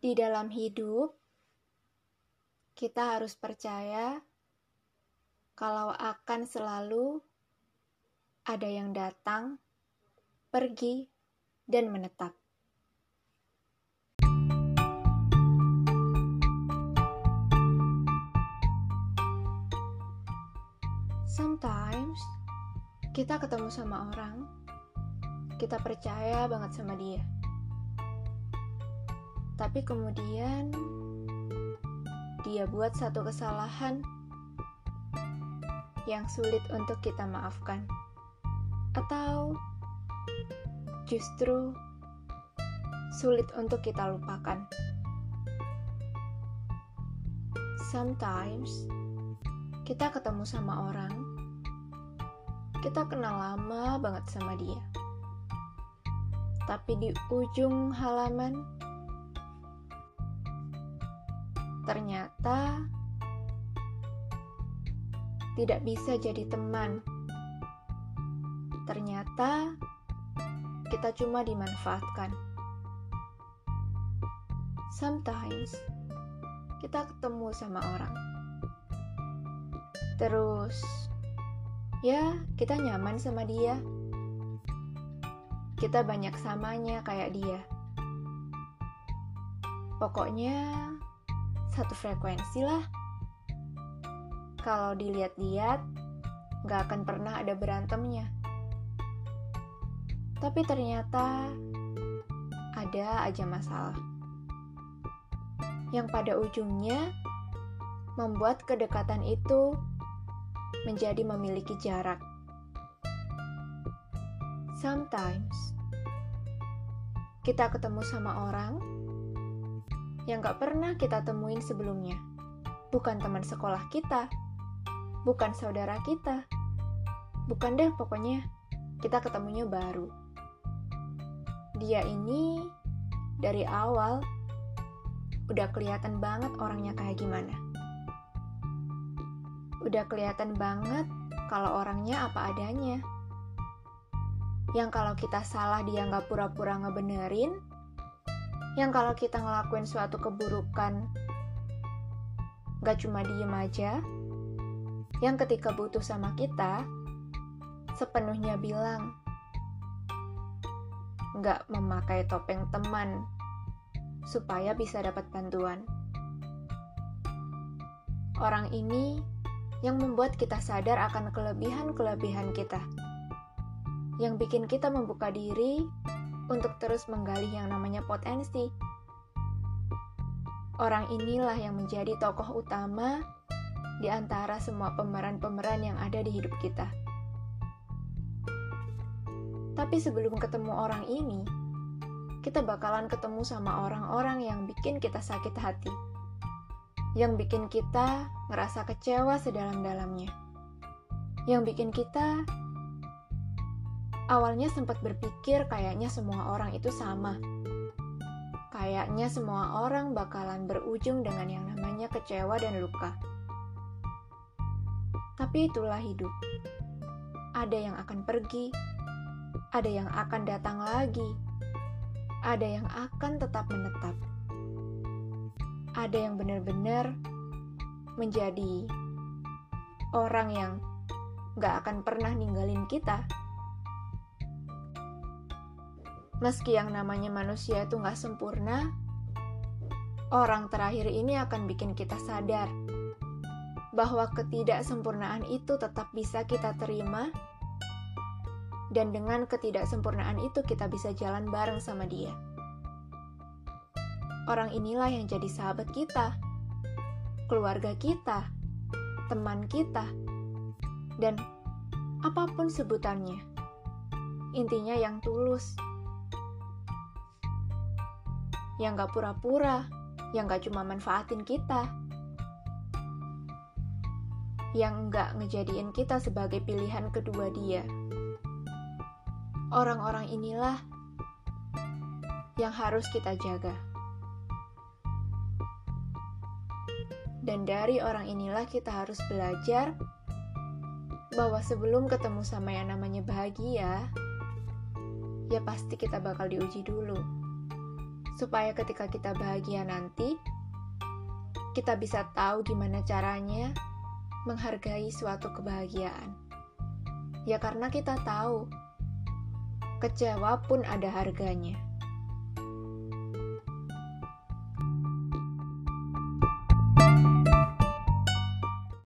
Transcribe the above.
Di dalam hidup, kita harus percaya kalau akan selalu ada yang datang, pergi, dan menetap. Sometimes kita ketemu sama orang, kita percaya banget sama dia tapi kemudian dia buat satu kesalahan yang sulit untuk kita maafkan, atau justru sulit untuk kita lupakan. Sometimes kita ketemu sama orang, kita kenal lama banget sama dia, tapi di ujung halaman ternyata tidak bisa jadi teman. Ternyata kita cuma dimanfaatkan. Sometimes kita ketemu sama orang. Terus ya, kita nyaman sama dia. Kita banyak samanya kayak dia. Pokoknya satu frekuensi lah. Kalau dilihat-lihat, gak akan pernah ada berantemnya. Tapi ternyata ada aja masalah. Yang pada ujungnya membuat kedekatan itu menjadi memiliki jarak. Sometimes kita ketemu sama orang yang gak pernah kita temuin sebelumnya. Bukan teman sekolah kita, bukan saudara kita, bukan deh pokoknya kita ketemunya baru. Dia ini dari awal udah kelihatan banget orangnya kayak gimana. Udah kelihatan banget kalau orangnya apa adanya. Yang kalau kita salah dia nggak pura-pura ngebenerin, yang kalau kita ngelakuin suatu keburukan gak cuma diem aja, yang ketika butuh sama kita sepenuhnya bilang gak memakai topeng teman supaya bisa dapat bantuan. Orang ini yang membuat kita sadar akan kelebihan-kelebihan kita, yang bikin kita membuka diri untuk terus menggali yang namanya potensi. Orang inilah yang menjadi tokoh utama di antara semua pemeran-pemeran yang ada di hidup kita. Tapi sebelum ketemu orang ini, kita bakalan ketemu sama orang-orang yang bikin kita sakit hati. Yang bikin kita ngerasa kecewa sedalam-dalamnya. Yang bikin kita Awalnya sempat berpikir kayaknya semua orang itu sama. Kayaknya semua orang bakalan berujung dengan yang namanya kecewa dan luka. Tapi itulah hidup. Ada yang akan pergi, ada yang akan datang lagi, ada yang akan tetap menetap. Ada yang benar-benar menjadi orang yang gak akan pernah ninggalin kita Meski yang namanya manusia itu nggak sempurna, orang terakhir ini akan bikin kita sadar bahwa ketidaksempurnaan itu tetap bisa kita terima, dan dengan ketidaksempurnaan itu kita bisa jalan bareng sama dia. Orang inilah yang jadi sahabat kita, keluarga kita, teman kita, dan apa pun sebutannya. Intinya yang tulus yang gak pura-pura, yang gak cuma manfaatin kita, yang gak ngejadiin kita sebagai pilihan kedua dia. Orang-orang inilah yang harus kita jaga. Dan dari orang inilah kita harus belajar bahwa sebelum ketemu sama yang namanya bahagia, ya pasti kita bakal diuji dulu supaya ketika kita bahagia nanti, kita bisa tahu gimana caranya menghargai suatu kebahagiaan. Ya karena kita tahu, kecewa pun ada harganya.